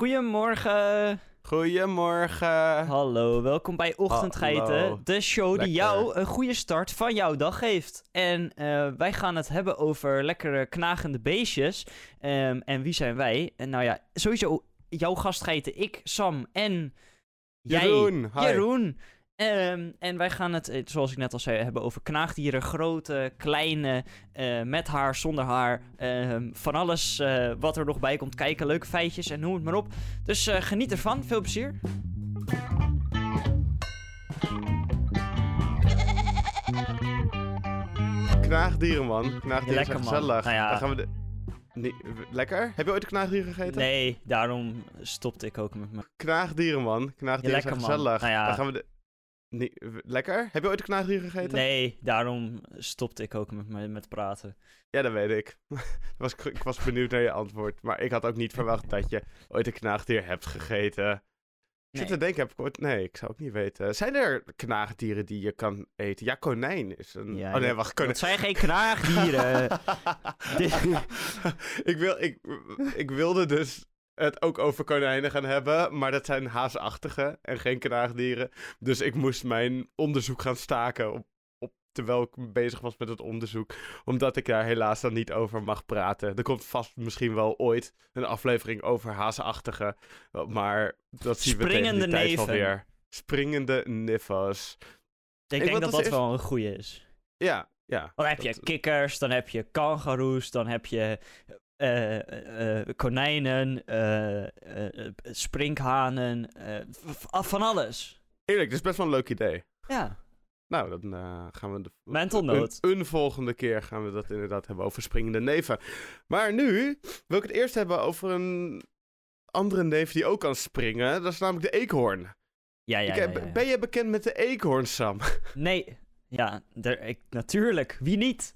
Goedemorgen. Goedemorgen. Hallo, welkom bij Ochtendgeiten. Hallo. De show die Lekker. jou een goede start van jouw dag geeft. En eh, wij gaan het hebben over lekkere knagende beestjes. Ehm, en wie zijn wij? En nou ja, sowieso jouw gastgeiten, ik, Sam en jij, Jeroen, hi. Jeroen. Ehm, en wij gaan het, eh, zoals ik net al zei, hebben over knaagdieren. Grote, kleine, eh, met haar, zonder haar. ehm, van alles eh, wat er nog bij komt kijken. Leuke feitjes en noem het maar op. Dus geniet ervan. Veel plezier. Knaagdieren, man. Knaagdieren Lekker, zijn man. gezellig. Nou ja. Dan gaan we de... Nee, lekker? Heb je ooit een knaagdier gegeten? Nee, daarom stopte ik ook met me. Knaagdieren, man. Knaagdieren Ja, zijn lekker, man. gezellig. Nou ja. Dan gaan we de... Nee, lekker? Heb je ooit een knaagdier gegeten? Nee, daarom stopte ik ook met, me- met praten. Ja, dat weet ik. was, ik was benieuwd naar je antwoord. Maar ik had ook niet verwacht dat je ooit een knaagdier hebt gegeten. Ik zit te denken, heb ik ooit... Nee, ik zou ook niet weten. Zijn er knaagdieren die je kan eten? Ja, konijn is een... Ja, oh nee, wacht, konijn. Dat zijn geen knaagdieren. Ik, wil, ik, ik wilde dus het ook over konijnen gaan hebben, maar dat zijn haasachtige en geen knaagdieren. Dus ik moest mijn onderzoek gaan staken op, op, terwijl ik bezig was met het onderzoek. Omdat ik daar helaas dan niet over mag praten. Er komt vast misschien wel ooit een aflevering over haasachtige, maar dat zien we tegen die tijd neven. wel weer. Springende niffos. ik Ik denk dat als dat eerst- wel een goeie is. Ja, ja. Dan heb je Dat- kikkers, dan heb je kangaroes, dan heb je eh, eh, eh, konijnen, sprinkhanen, v- van alles. Eerlijk, dit is best wel een leuk idee. Ja, Nou, dan gaan we de mental note. een volgende keer gaan we dat inderdaad hebben over springende neven. Maar nu wil ik het eerst hebben over een andere neef die ook kan springen. Dat is namelijk de eekhoorn. Ja, ja, Ik, ja, ja, ja. Ben je bekend met de eekhoorn, Sam? Nee, ja, er, ik, natuurlijk. Wie niet?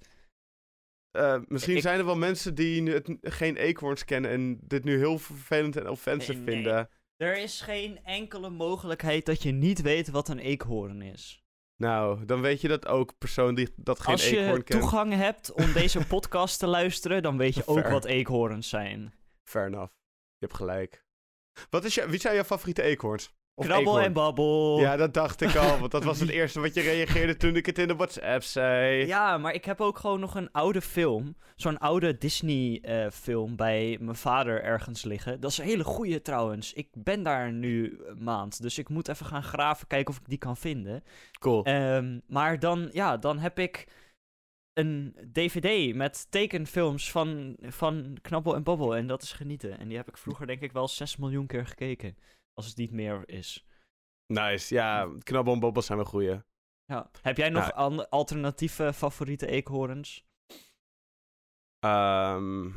Eh, misschien Ik- zijn er wel mensen die het, geen eekhoorns kennen en dit nu heel vervelend en offensive Nee, nee. vinden. Er is geen enkele mogelijkheid dat je niet weet wat een eekhoorn is. Nou, dan weet je dat ook, persoon die dat geen Als je eekhoorn kent. toegang hebt om deze podcast te luisteren, dan weet je ook wat eekhoorns zijn. Fair enough. Je hebt gelijk. Wat is je, wie zijn jouw favoriete eekhoorns? Of Krabbel eekhoorn? en babbel. Ja, dat dacht ik al, want dat was het eerste wat je reageerde toen ik het in de WhatsApp zei. Ja, maar ik heb ook gewoon nog een oude film. Zo'n oude Disney-film bij mijn vader ergens liggen. Dat is een hele goeie trouwens. Ik ben daar nu een maand. Dus ik moet even gaan graven, kijken of ik die kan vinden. Cool. Ehm, maar dan, ja, dan heb ik een DVD met tekenfilms van, van Knabbel en Babbel. En dat is genieten. En die heb ik vroeger denk ik wel 6 miljoen keer gekeken. Als het niet meer is. Nice. Ja, knabbel en bobbel zijn wel goeie. Ja. Heb jij nog an- alternatieve favoriete eekhoorns? Ehm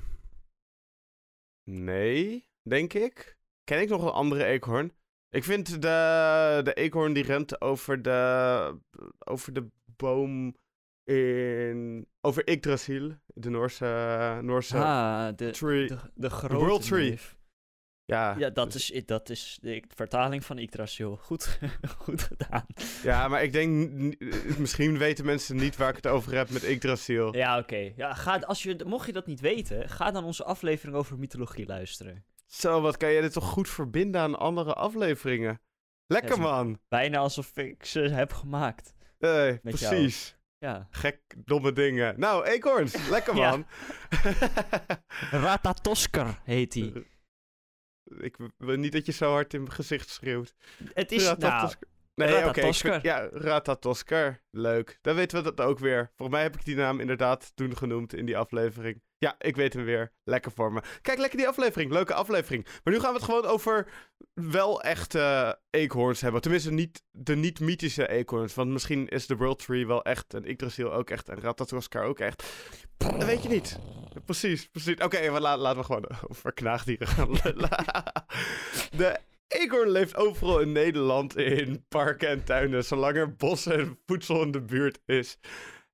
nee, denk ik. Ken ik nog een andere eekhoorn? Ik vind de, de eekhoorn die rent over de, over de boom in... Over Yggdrasil, de Noorse... Noorse ah, de, tree. de, de grote World Tree. neef. Ja, Ja, dat dus- is, dat is de vertaling van Yggdrasil. Goed, goed gedaan. ja, maar ik denk... n- Misschien weten mensen niet waar ik het over heb met Yggdrasil. Ja, oké. Ja, ga, als je, mocht je dat niet weten, ga dan onze aflevering over mythologie luisteren. Zo, wat kan jij dit toch goed verbinden aan andere afleveringen? Lekker Ja, man. Bijna alsof ik ze heb gemaakt. Nee, jou. precies. Ja. Gek, domme dingen. Nou, eekhoorns. Lekker man. Ratatosker heet die. Ik wil niet dat je zo hard in mijn gezicht schreeuwt. Het is, nou. Nee, oké. ja, Ratatosker. Leuk. Dan weten we dat ook weer. Volgens mij heb ik die naam inderdaad toen genoemd in die aflevering. Ja, ik weet hem weer. Lekker voor me. Kijk, lekker die aflevering. Leuke aflevering. Maar nu gaan we het gewoon over wel echte eekhoorns hebben. Tenminste, niet de niet-mythische eekhoorns. Want misschien is de World Tree wel echt. En Yggdrasil ook echt. En Ratatoskar ook echt. Dat weet je niet. Precies, precies. Oké, la- laten we gewoon over knaagdieren gaan. De eekhoorn leeft overal in Nederland in parken en tuinen, zolang er bossen en voedsel in de buurt is.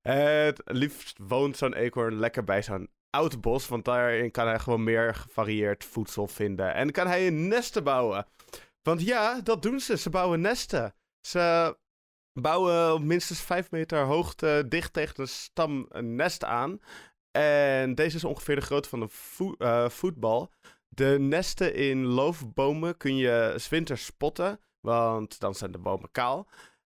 Het liefst woont zo'n eekhoorn lekker bij zo'n oud bos, want daarin kan hij gewoon meer gevarieerd voedsel vinden. En kan hij een nesten bouwen. Want ja, dat doen ze. Ze bouwen nesten. Ze bouwen op minstens 5 meter hoogte dicht tegen de stam een nest aan. En deze is ongeveer de grootte van een eh, voetbal. De nesten in loofbomen kun je 's winters spotten, want dan zijn de bomen kaal.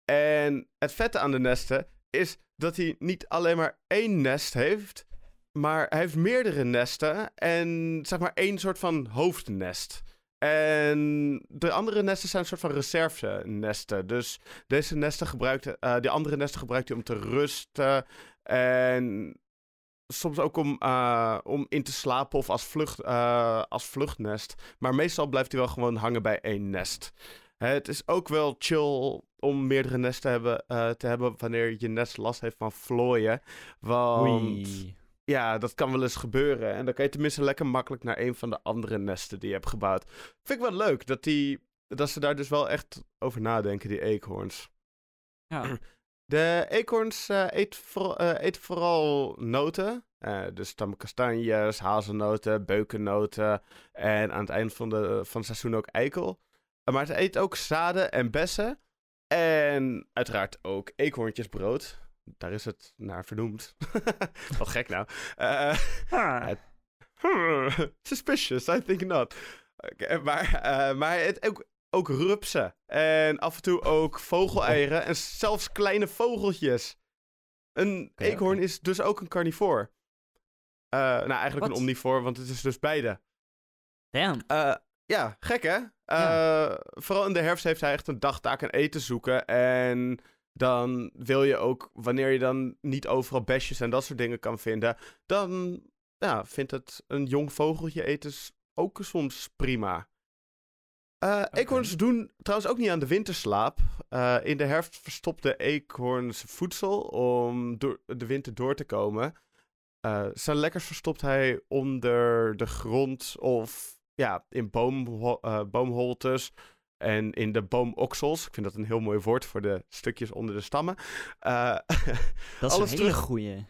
En het vette aan de nesten is dat hij niet alleen maar één nest heeft, maar hij heeft meerdere nesten en zeg maar één soort van hoofdnest. En de andere nesten zijn een soort van reserve-nesten. Dus deze nesten gebruikt, eh die andere nesten gebruikt hij om te rusten. En soms ook om, eh, om in te slapen of als, vlucht, eh, als vluchtnest. Maar meestal blijft hij wel gewoon hangen bij één nest. Het is ook wel chill om meerdere nesten hebben, eh, te hebben wanneer je nest last heeft van vlooien. Want Oei. ja, dat kan wel eens gebeuren. En dan kan je tenminste lekker makkelijk naar een van de andere nesten die je hebt gebouwd. Vind ik wel leuk dat, die, dat ze daar dus wel echt over nadenken, die eekhoorns. Ja. De eekhoorns eh, eet voor- eh, eten vooral noten. Eh, dus dan kastanjes, hazelnoten, beukennoten. En aan het eind van, de, van het seizoen ook eikel. Maar het eet ook zaden en bessen. En uiteraard ook eekhoorntjesbrood. Daar is het naar vernoemd. Wat gek nou. Ah. Suspicious, I think not. Maar, maar het ook, ook rupsen. En af en toe ook vogeleieren. en zelfs kleine vogeltjes. Een eekhoorn is dus ook een carnivoor. Eh, nou, eigenlijk een omnivoor, want het is dus beide. Damn. Eh, ja, gek hè? Eh, Vooral in de herfst heeft hij echt een dagtaak aan eten zoeken. En dan wil je ook, wanneer je dan niet overal besjes en dat soort dingen kan vinden, dan ja, vindt het een jong vogeltje eten ook soms prima. Eh Eekhoorns doen trouwens ook niet aan de winterslaap. Eh, in de herfst verstopt de eekhoorns voedsel om door de winter door te komen. Eh, zijn lekkers verstopt hij onder de grond of ja, in boomho- boomholtes en in de boomoksels. Ik vind dat een heel mooi woord voor de stukjes onder de stammen. Dat is alles een hele terug- goeie.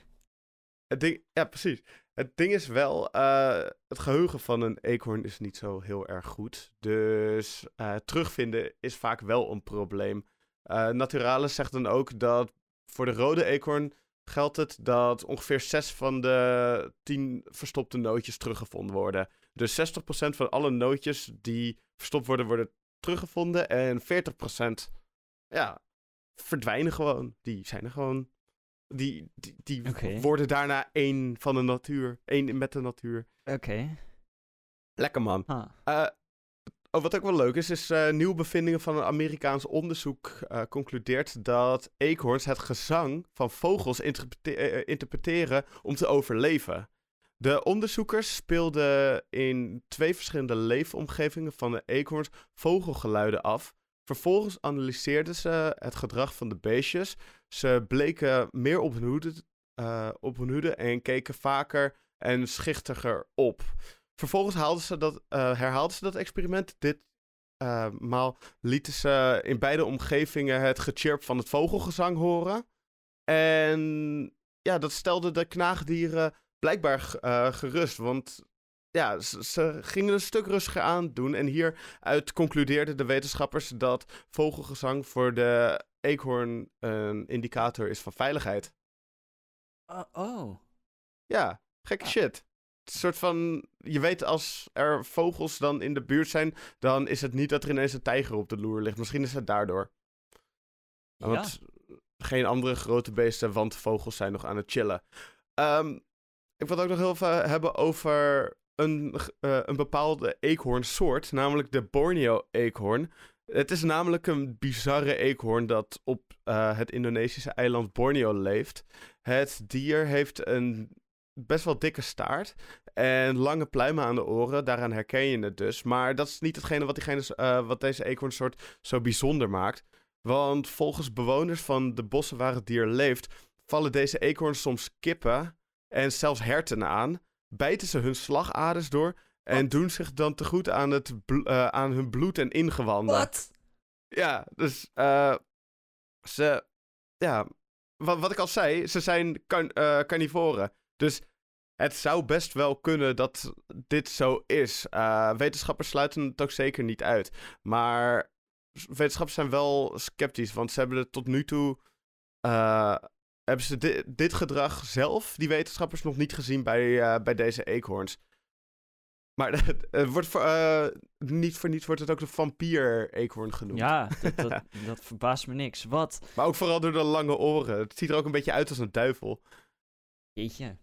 het ding, ja, precies. Het ding is wel, eh, het geheugen van een eekhoorn is niet zo heel erg goed. Dus eh, terugvinden is vaak wel een probleem. Eh Naturalis zegt dan ook dat voor de rode eekhoorn geldt het dat ongeveer 6 van de 10 verstopte nootjes teruggevonden worden. Dus 60% van alle nootjes die verstopt worden, worden teruggevonden. En 40% ja, verdwijnen gewoon. Die zijn er gewoon. Die, die, worden daarna één van de natuur. Één met de natuur. Oké. Lekker man. Ah. Eh, oh, wat ook wel leuk is, is eh, nieuwe bevindingen van een Amerikaans onderzoek eh, concludeert dat eekhoorns het gezang van vogels interprete- interpreteren om te overleven. De onderzoekers speelden in twee verschillende leefomgevingen van de eekhoorns vogelgeluiden af. Vervolgens analyseerden ze het gedrag van de beestjes. Ze bleken meer op hun hoede, eh, op hun en keken vaker en schichtiger op. Vervolgens haalden ze dat, eh, herhaalden ze dat experiment. Dit eh, lieten ze in beide omgevingen het gechirp van het vogelgezang horen. En ja, dat stelde de knaagdieren blijkbaar gerust. Want ja, ze, ze gingen een stuk rustiger aan doen. En hieruit concludeerden de wetenschappers dat vogelgezang voor de eekhoorn een indicator is van veiligheid. Oh, oh. Ja, gekke Ah. shit. Het is een soort van, je weet als er vogels dan in de buurt zijn, dan is het niet dat er ineens een tijger op de loer ligt. Misschien is het daardoor. Ja. Want geen andere grote beesten, want vogels zijn nog aan het chillen. Ehm, ik wil het ook nog heel even hebben over een, eh, een bepaalde eekhoornsoort, namelijk de Borneo-eekhoorn. Het is namelijk een bizarre eekhoorn dat op eh, het Indonesische eiland Borneo leeft. Het dier heeft een best wel dikke staart en lange pluimen aan de oren. Daaraan herken je het dus. Maar dat is niet hetgene wat, diegene, eh, wat deze eekhoornsoort zo bijzonder maakt. Want volgens bewoners van de bossen waar het dier leeft, vallen deze eekhoorns soms kippen en zelfs herten aan. Bijten ze hun slagaders door en Wat? doen zich dan tegoed aan, het eh, aan hun bloed en ingewanden. Wat? Ja, dus eh, ze, ja, wat, wat ik al zei, ze zijn kan, eh, carnivoren. Dus het zou best wel kunnen dat dit zo is. Wetenschappers sluiten het ook zeker niet uit. Maar wetenschappers zijn wel sceptisch, want ze hebben het tot nu toe. Hebben ze di- dit gedrag zelf, die wetenschappers, nog niet gezien bij, eh, bij deze eekhoorns. Maar het wordt voor, eh, niet voor niets wordt het ook de vampier-eekhoorn genoemd. Ja, dat, dat, dat verbaast me niks. Wat? Maar ook vooral door de lange oren. Het ziet er ook een beetje uit als een duivel. Jeetje.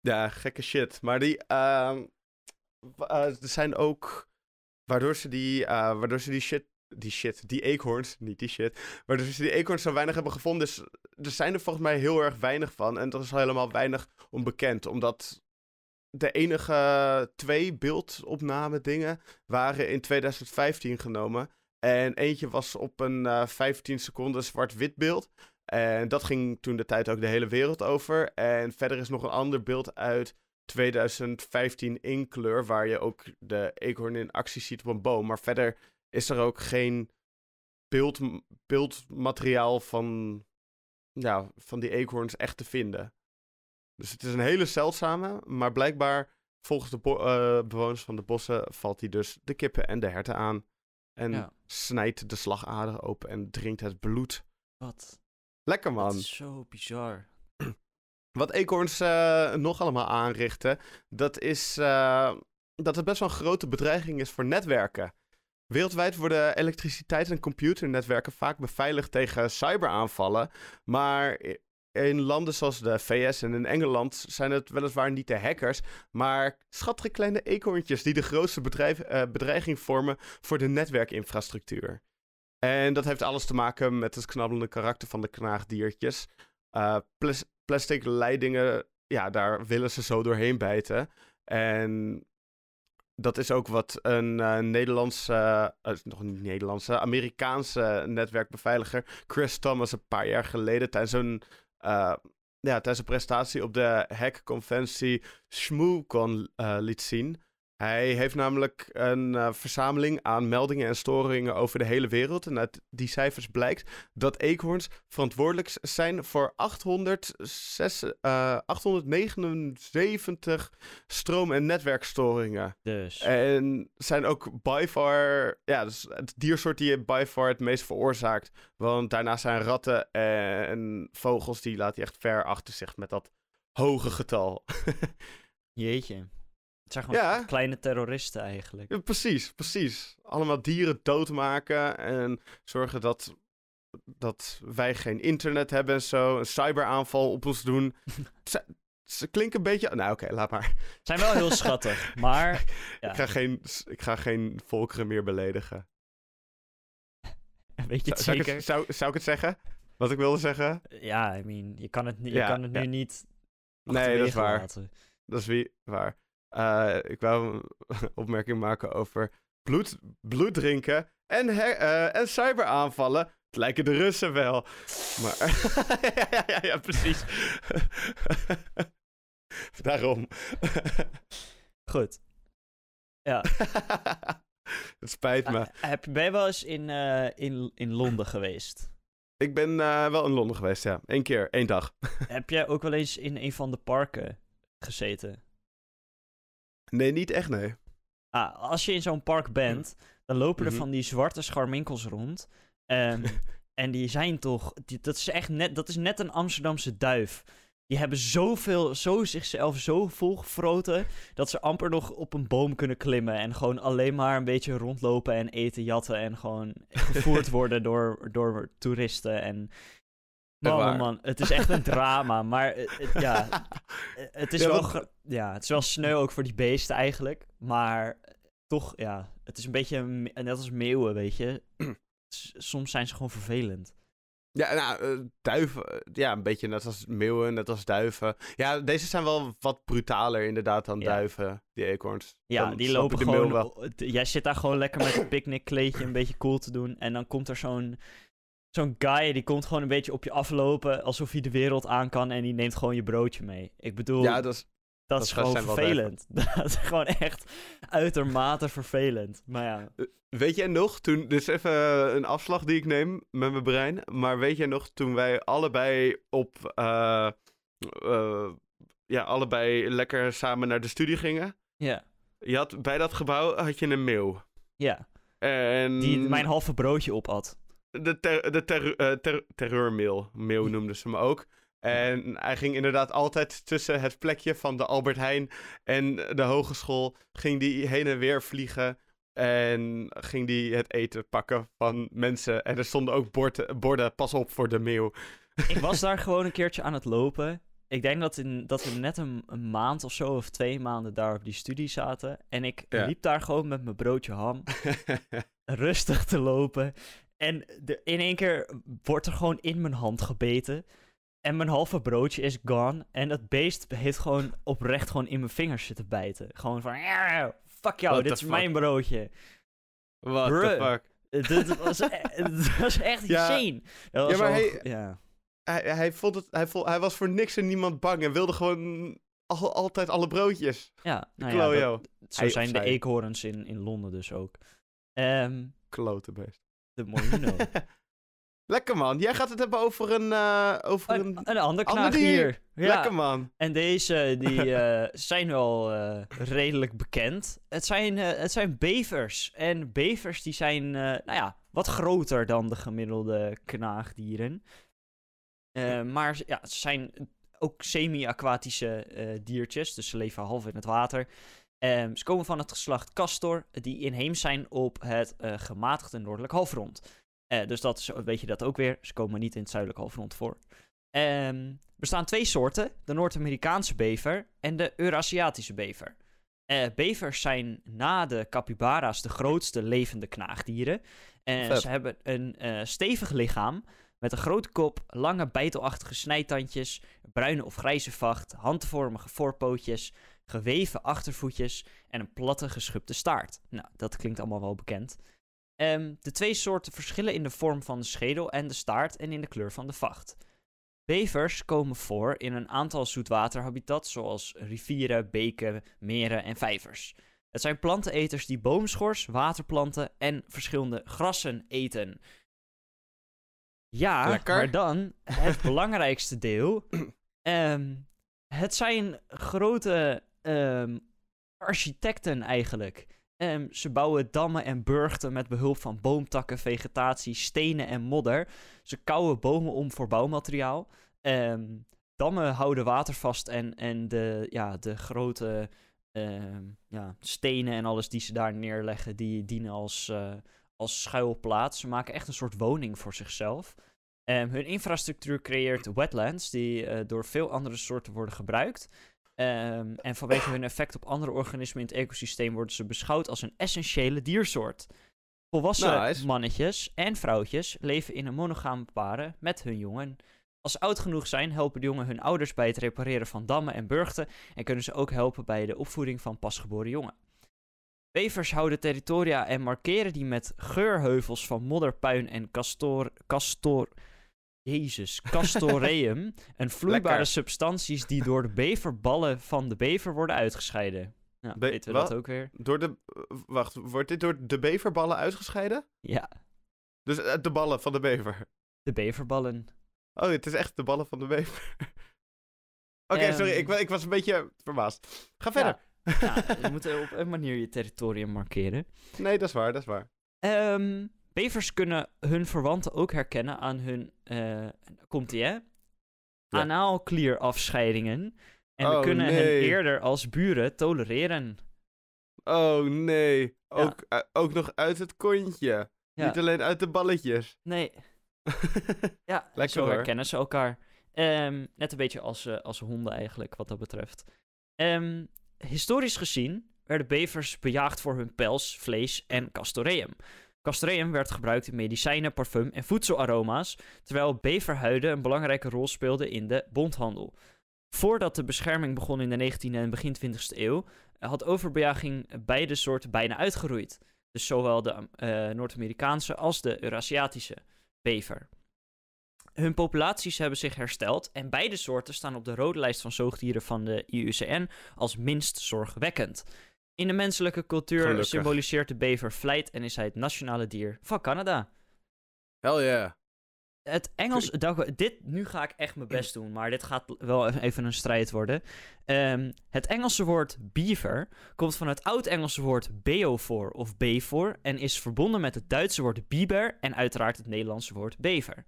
Ja, gekke shit. Maar die, ehm, eh, er zijn ook, waardoor ze die, waardoor ze die shit, die shit, die eekhoorns, niet die shit, waardoor ze die eekhoorns zo weinig hebben gevonden, is, er zijn er volgens mij heel erg weinig van. En dat is al helemaal weinig onbekend, omdat de enige twee beeldopname dingen waren in 2015 genomen. En eentje was op een eh 15 seconden zwart-wit beeld. En dat ging toen de tijd ook de hele wereld over. En verder is nog een ander beeld uit 2015 in kleur, waar je ook de eekhoorn in actie ziet op een boom. Maar verder is er ook geen beeld, beeldmateriaal van, ja, van die eekhoorns echt te vinden. Dus het is een hele zeldzame, maar blijkbaar volgens de eh, bewoners van de bossen valt hij dus de kippen en de herten aan. En Ja. snijdt de slagader open en drinkt het bloed. Wat? Lekker Dat man. is zo bizar. Wat eekhoorns eh, nog allemaal aanrichten, dat is eh, dat het best wel een grote bedreiging is voor netwerken. Wereldwijd worden elektriciteit- en computernetwerken vaak beveiligd tegen cyberaanvallen. Maar in landen zoals de VS en in Engeland zijn het weliswaar niet de hackers, maar schattige kleine eekhoorntjes die de grootste eh, bedreiging vormen voor de netwerkinfrastructuur. En dat heeft alles te maken met het knabbelende karakter van de knaagdiertjes. Eh, plas- plastic leidingen, ja, daar willen ze zo doorheen bijten. En dat is ook wat een eh, Nederlandse, eh, nog niet Nederlandse, Amerikaanse netwerkbeveiliger Chris Thomas een paar jaar geleden tijdens een, eh, ja, tijdens een presentatie op de hackconventie ShmooCon liet zien. Hij heeft namelijk een eh, verzameling aan meldingen en storingen over de hele wereld. En uit die cijfers blijkt dat eekhoorns verantwoordelijk zijn voor 806, eh, 879 stroom- en netwerkstoringen. Dus. En zijn ook by far, ja, dus het diersoort die je by far het meest veroorzaakt. Want daarna zijn ratten en vogels, die laat hij echt ver achter zich met dat hoge getal. Jeetje. Het zijn gewoon Ja. kleine terroristen eigenlijk. Ja, precies, precies. Allemaal dieren doodmaken en zorgen dat, dat wij geen internet hebben en zo. Een cyberaanval op ons doen. ze, ze klinken een beetje... Nou oké, laat maar. Zijn wel heel schattig, maar... Ja, Ik, ga geen, ik ga geen volkeren meer beledigen. weet je het Zou, zou, ik zeker? het, zou, zou ik het zeggen? Wat ik wilde zeggen? Ja, I mean, je kan het, je kan het nu niet Nee, dat is waar. laten. Dat is wie, waar. Eh, ik wou een opmerking maken over bloed, bloed drinken en, eh, en cyberaanvallen. Het lijken de Russen wel. Maar ja, ja, ja, ja, precies. Daarom. Goed. Ja. Het spijt me. Ah, heb, ben je wel eens in, eh, in, in Londen geweest? Ik ben eh, wel in Londen geweest, ja. Eén keer, één dag. heb jij ook wel eens in een van de parken gezeten? Nee, niet echt, nee. Ah, als je in zo'n park bent, dan lopen er Mhm. van die zwarte scharminkels rond. Ehm, en die zijn toch... Die, dat is echt net... Dat is net een Amsterdamse duif. Die hebben zoveel... Zo zichzelf zo volgefroten... dat ze amper nog op een boom kunnen klimmen... en gewoon alleen maar een beetje rondlopen en eten, jatten... en gewoon gevoerd worden door, door toeristen en... Man, man, waar? man, het is echt een drama, maar het- het- ja, het is Ja, wel, want- ja, het is wel sneu ook voor die beesten eigenlijk. Maar toch, ja, het is een beetje net als meeuwen, weet je. Soms zijn ze gewoon vervelend. Ja, nou, eh, duiven. eh, Ja, een beetje net als meeuwen, net als duiven. Ja, deze zijn wel wat brutaler inderdaad dan Ja. duiven, die eekhoorns. Ja, Dan die lopen gewoon... wel. Jij zit daar gewoon lekker met een picknickkleedje een beetje cool te doen. En dan komt er zo'n zo'n guy, die komt gewoon een beetje op je aflopen... alsof hij de wereld aan kan en die neemt gewoon je broodje mee. Ik bedoel... Ja, dat is... Dat, Dat is gewoon vervelend. Dat is gewoon echt uitermate vervelend. Maar ja, Weet jij nog, toen, dus even eh, een afslag die ik neem met mijn brein, maar weet jij nog toen wij allebei op, eh, eh, ja, allebei lekker samen naar de studie gingen? ja, Je had, bij dat gebouw had je een meeuw. ja. En Die mijn halve broodje opat. De, ter, de ter, eh, ter- terreurmeeuw, meeuw noemden ze me ook. En hij ging inderdaad altijd tussen het plekje van de Albert Heijn en de hogeschool. Ging die heen en weer vliegen. En ging die het eten pakken van mensen. En er stonden ook borden, borden pas op voor de meeuw. Ik was daar gewoon een keertje aan het lopen. Ik denk dat, in, dat we net een, een maand of zo, of twee maanden daar op die studie zaten. En ik Ja. liep daar gewoon met mijn broodje ham, rustig te lopen. En de, in één keer wordt er gewoon in mijn hand gebeten. En mijn halve broodje is gone. En dat beest heeft gewoon oprecht gewoon in mijn vingers zitten bijten. Gewoon van, "Ja, fuck jou, What dit is fuck? mijn broodje. What the fuck. Dit was, e- was echt Ja. insane. Dat was Ja, maar wel- hij- ja. Hij, hij, vond het, hij, vond, hij was voor niks en niemand bang. En wilde gewoon al, altijd alle broodjes. Ja, nou ja, dat- zo Hij zijn de eekhoorns in, in Londen dus ook. Ehm Klote beest. Know. Lekker man. Jij gaat het hebben over een... eh, over een, een... een ander knaagdier. dier. Ja. Lekker man. En deze die, eh, zijn wel eh, redelijk bekend. Het zijn, het zijn bevers. En bevers die zijn nou ja, wat groter dan de gemiddelde knaagdieren. Maar ze- ja, ze zijn ook semi-aquatische diertjes. Dus ze leven half in het water. Ehm, ze komen van het geslacht Castor, die inheems zijn op het eh, gematigde noordelijk halfrond. Eh, dus dat is, weet je dat ook weer. Ze komen niet in het zuidelijk halfrond voor. Ehm, er bestaan twee soorten: de Noord-Amerikaanse bever en de Eurasiatische bever. Eh, bevers zijn na de capybara's de grootste levende knaagdieren. En ze hebben een stevig lichaam met een grote kop, lange bijtelachtige snijtandjes, bruine of grijze vacht, handvormige voorpootjes, geweven achtervoetjes en een platte geschubde staart. Nou, dat klinkt allemaal wel bekend. Ehm, de twee soorten verschillen in de vorm van de schedel en de staart en in de kleur van de vacht. Bevers komen voor in een aantal zoetwaterhabitats zoals rivieren, beken, meren en vijvers. Het zijn planteneters die boomschors, waterplanten en verschillende grassen eten. Ja, Lekker. maar dan het belangrijkste deel. Ehm, het zijn grote ehm, architecten eigenlijk. Ehm, ze bouwen dammen en burchten met behulp van boomtakken, vegetatie, stenen en modder. Ze kouwen bomen om voor bouwmateriaal. Ehm, dammen houden water vast en, en de, ja, de grote ja, stenen en alles die ze daar neerleggen, die dienen als, eh, als schuilplaats. Ze maken echt een soort woning voor zichzelf. Hun infrastructuur creëert wetlands die eh, door veel andere soorten worden gebruikt. Ehm, en vanwege hun effect op andere organismen in het ecosysteem worden ze beschouwd als een essentiële diersoort. Volwassen Nice. mannetjes en vrouwtjes leven in een monogame paren met hun jongen. Als ze oud genoeg zijn, helpen de jongen hun ouders bij het repareren van dammen en burchten en kunnen ze ook helpen bij de opvoeding van pasgeboren jongen. Bevers houden territoria en markeren die met geurheuvels van modder, puin en castor, castor, Jezus, castoreum, een vloeibare Lekker. substanties die door de beverballen van de bever worden uitgescheiden. Nou, Be- weten we dat ook weer? Door de... Wacht, wordt dit door de beverballen uitgescheiden? Ja, Dus eh, de ballen van de bever. de beverballen. Oh, het is echt de ballen van de bever. Oké, Ehm. sorry, ik, wa- ik was een beetje verbaasd. Ga verder. Ja, je moet op een manier je territorium markeren. Nee, dat is waar, dat is waar. Ehm, bevers kunnen hun verwanten ook herkennen aan hun, eh komt ie hè? Anaalklierafscheidingen. En we Oh, kunnen hen eerder als buren tolereren. Oh nee, Ja. ook, eh, ook nog uit het kontje. Ja. Niet alleen uit de balletjes. Nee, ja, Lekker zo hoor. herkennen ze elkaar. Ehm, net een beetje als, eh, als honden eigenlijk, wat dat betreft. Ehm, historisch gezien werden bevers bejaagd voor hun pels, vlees en castoreum. Castoreum werd gebruikt in medicijnen, parfum en voedselaroma's, terwijl beverhuiden een belangrijke rol speelden in de bondhandel. Voordat de bescherming begon in de 19e en begin 20e eeuw, had overbejaging beide soorten bijna uitgeroeid. Dus zowel de eh, Noord-Amerikaanse als de Eurasiatische bever. Hun populaties hebben zich hersteld en beide soorten staan op de rode lijst van zoogdieren van de IUCN als minst zorgwekkend. In de menselijke cultuur Gelukkig. symboliseert de bever vlijt en is hij het nationale dier van Canada. Hell yeah. Het Engels, dit, nu ga ik echt mijn best doen, maar dit gaat wel even een strijd worden. Ehm, het Engelse woord beaver komt van het oud-Engelse woord beofor of befor en is verbonden met het Duitse woord biber en uiteraard het Nederlandse woord bever.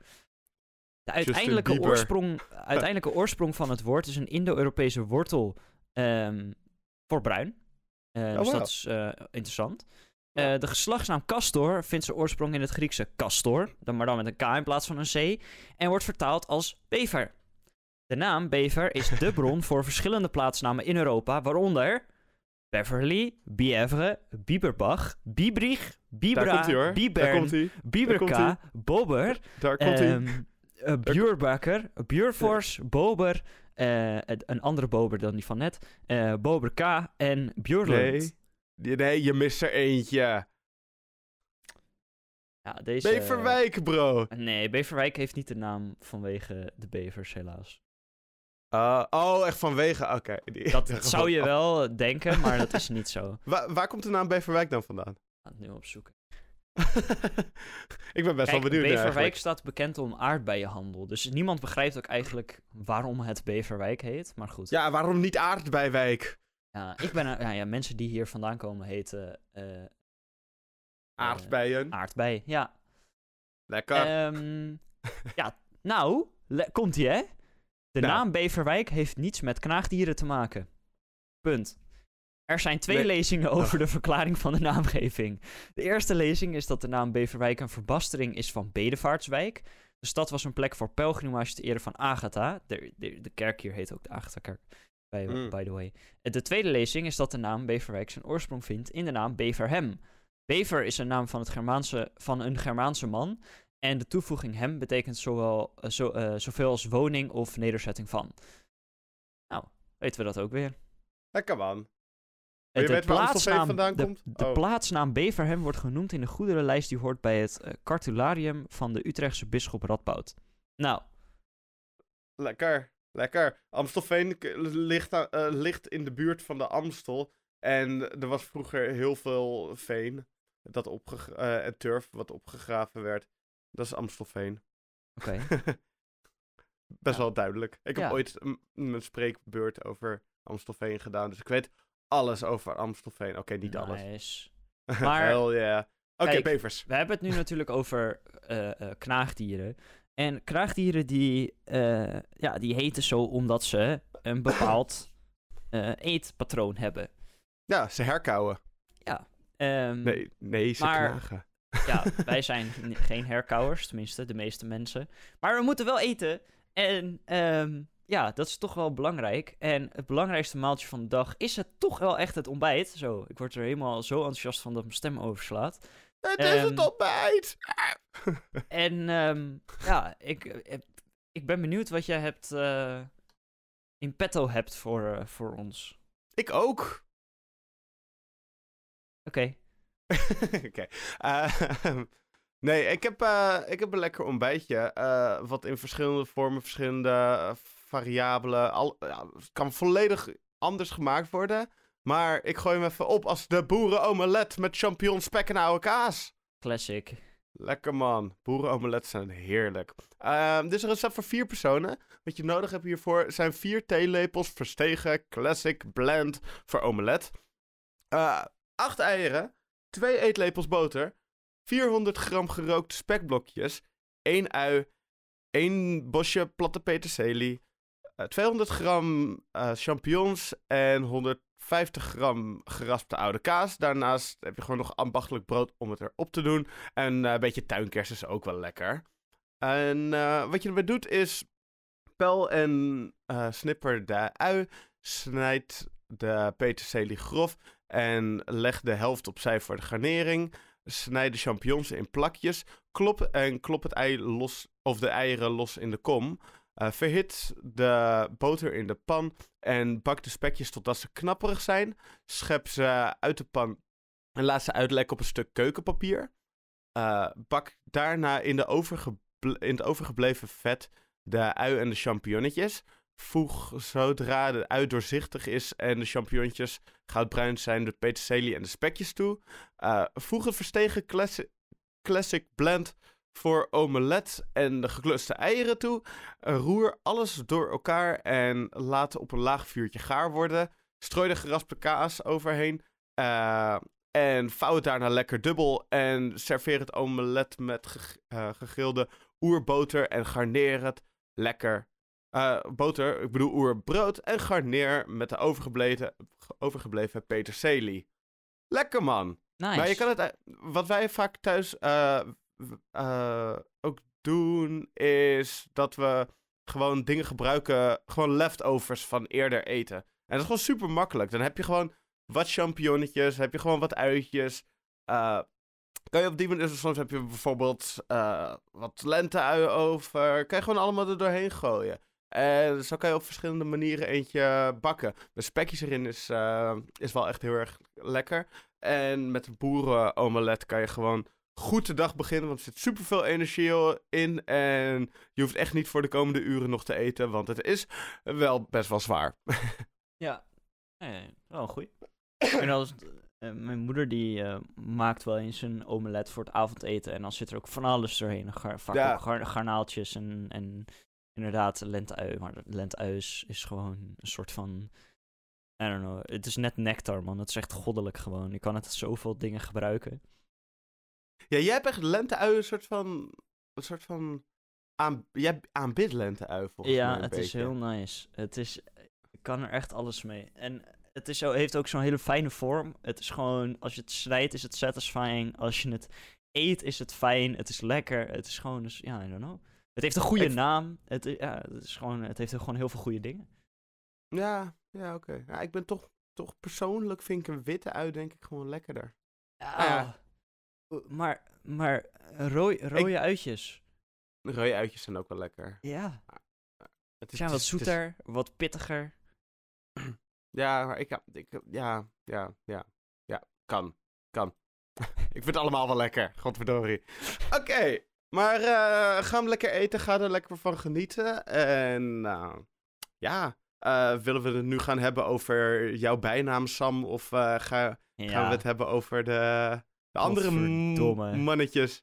De uiteindelijke Bieber. oorsprong, uiteindelijke oorsprong van het woord is een Indo-Europese wortel ehm, voor bruin. Eh, dus Oh, wauw. dat is eh, interessant. Eh, de geslachtsnaam castor vindt zijn oorsprong in het Griekse castor, dan maar dan met een k in plaats van een c, en wordt vertaald als bever. De naam bever is de bron voor verschillende plaatsnamen in Europa, waaronder Beverly, Bièvre, Bieberbach, Biebrich, Bibra, Bibern. Bieberka, Bobber, Daar komt. Ehm Buurbakker, Buurfors, Bober, eh, een andere Bober dan die van net, eh Bober K en Björlund. Nee. Nee, je mist er eentje. Ja, deze... Beverwijk, bro. Nee, Beverwijk heeft niet de naam vanwege de bevers, helaas. Ah, oh, echt vanwege. Oké. die- Dat zou je wel denken, maar dat is niet zo. Wa- waar komt de naam Beverwijk dan vandaan? ga het nu opzoeken. ik ben best Kijk, wel benieuwd Beverwijk eigenlijk. staat bekend om aardbeienhandel. Dus niemand begrijpt ook eigenlijk waarom het Beverwijk heet. Maar goed. Ja, waarom niet Aardbeiwijk? Ja, ik ben... Ja, ja, mensen die hier vandaan komen heten eh Aardbeien. aardbei. Ja. Lekker. Ehm, ja, nou, komt ie hè? De Nou. naam Beverwijk heeft niets met knaagdieren te maken. Punt. Er zijn twee Nee. lezingen Oh. over de verklaring van de naamgeving. De eerste lezing is dat de naam Beverwijk een verbastering is van Bedevaartswijk. De stad was een plek voor pelgrimage te ere van Agatha. De, de, de kerk hier heet ook de Agatha-kerk, by, Mm. by the way. De tweede lezing is dat de naam Beverwijk zijn oorsprong vindt in de naam Beverhem. Bever is een naam van, het Germaanse, van een Germaanse man. En de toevoeging hem betekent zowel, eh, zo, eh, zoveel als woning of nederzetting van. Nou, weten we dat ook weer. Lekker man. Je de Amstelveen plaatsnaam- vandaan de, komt? De Oh. plaatsnaam Beverhem wordt genoemd in de goederenlijst die hoort bij het eh, cartularium van de Utrechtse bisschop Radboud. Nou, Lekker. Lekker. Amstelveen ligt, eh, ligt in de buurt van de Amstel. En er was vroeger heel veel veen dat opge eh, en turf wat opgegraven werd. Dat is Amstelveen. oké. Best Ja. wel duidelijk. Ik heb ooit een, een spreekbeurt over Amstelveen gedaan. Dus ik weet alles over Amstelveen. Oké, niet alles. Nice. Maar- Hell yeah. Oké, Kijk, bevers. We hebben het nu natuurlijk over eh, eh, knaagdieren. En knaagdieren die, eh, ja, die heten zo omdat ze een bepaald eetpatroon hebben. Ja, ze herkauwen. Ehm, Nee, nee ze maar- knagen. Ja, wij zijn geen herkauwers, tenminste de meeste mensen. Maar we moeten wel eten. En ehm, ja, dat is toch wel belangrijk. En het belangrijkste maaltje van de dag is het toch wel echt het ontbijt. Zo, ik word er helemaal zo enthousiast van dat mijn stem overslaat. Het is het Ehm, ontbijt! En ehm, ja, ik, eh, ik ben benieuwd wat jij hebt eh, in petto hebt voor, eh, voor ons. ik ook. Oké, Oké. Eh, nee, ik heb, ik heb een lekker ontbijtje. wat in verschillende vormen, verschillende variabelen. Al, ja, het kan volledig anders gemaakt worden. Maar ik gooi hem even op als de boerenomelet met champignons, spek en oude kaas. classic. Lekker man. Boerenomeletten zijn heerlijk. Ehm, dit is een recept voor vier personen. Wat je nodig hebt hiervoor zijn vier theelepels verstegen classic blend voor omelet. Eh, acht eieren. Twee eetlepels boter. 400 gram gerookte spekblokjes. één ui. één bosje platte peterselie. Eh, 200 gram eh, champignons en 150 gram geraspte oude kaas. Daarnaast heb je gewoon nog ambachtelijk brood om het erop te doen. En eh, een beetje tuinkers is ook wel lekker. En eh, wat je erbij doet is pel en eh, snipper de ui. Snijd de peterselie grof en leg de helft opzij voor de garnering. Snijd de champignons in plakjes. Klop en klop het ei los, of de eieren los in de kom. Eh, verhit de boter in de pan en bak de spekjes totdat ze knapperig zijn. Schep ze uit de pan en laat ze uitlekken op een stuk keukenpapier. Eh, bak daarna in, de in het overgebleven vet de ui en de champignonnetjes. Voeg zodra de ui doorzichtig is en de champignonnetjes goudbruin zijn de peterselie en de spekjes toe. Eh, voeg het verstegen classic blend voor omelet en de gekluste eieren toe. Eh, roer alles door elkaar en laat op een laag vuurtje gaar worden. Strooi de geraspte kaas overheen. eh, en vouw het daarna lekker dubbel. En serveer het omelet met ge- eh, gegrilde oerboter en garneer het lekker. Boter, ik bedoel oerbrood en garneer met de overgebleven, overgebleven peterselie. Lekker man. Nice. Maar je kan het, wat wij vaak thuis eh, ook doen, is dat we gewoon dingen gebruiken, gewoon leftovers van eerder eten. En dat is gewoon super makkelijk. Dan heb je gewoon wat champignonnetjes, heb je gewoon wat uitjes. eh, kan je op die manier, soms heb je bijvoorbeeld eh, wat lenteuien over. Kan je gewoon allemaal er doorheen gooien. En zo kan je op verschillende manieren eentje bakken. Met spekjes erin is, is wel echt heel erg lekker. En met een boerenomelet kan je gewoon goed de dag beginnen. Want er zit superveel energie in. En je hoeft echt niet voor de komende uren nog te eten. Want het is wel best wel zwaar. Ja, nee, wel goeie. en als, mijn moeder die eh, maakt wel eens een omelet voor het avondeten. En dan zit er ook van alles doorheen. Gar, vaak Ja. ook gar- garnaaltjes en, en inderdaad lentui. Maar de lentui is, is gewoon een soort van... I don't know. Het is net nectar, man. Het is echt goddelijk gewoon. Je kan het zoveel dingen gebruiken. Ja, jij hebt echt lenteuien een soort van... Een soort van... Aan, jij aanbidt lenteuien volgens mij ja, een het is heel nice. Het is... Ik kan er echt alles mee. En het is zo, heeft ook zo'n hele fijne vorm. Het is gewoon... Als je het snijdt is het satisfying. Als je het eet is het fijn. Het is lekker. Het is gewoon... Dus, ja, I don't know. Het heeft een goede Ik- naam. Het, ja, het, is gewoon, het heeft gewoon heel veel goede dingen. Ja, ja oké. Ja, ik ben toch, toch persoonlijk vind ik een witte ui denk ik gewoon lekkerder. Ja. ja. Maar, maar rooi, rode uitjes. De rode uitjes zijn ook wel lekker. Ja. Het Ze zijn wat het is- zoeter, wat pittiger. Ja, maar ik, ik, ja, ja, ja, ja, kan, kan. ik vind het allemaal wel lekker, godverdorie. Oké, maar eh, ga hem lekker eten, ga er lekker van genieten. En nou, ja, eh, willen we het nu gaan hebben over jouw bijnaam Sam? Of eh, ga, gaan we het hebben over de, de andere mannetjes?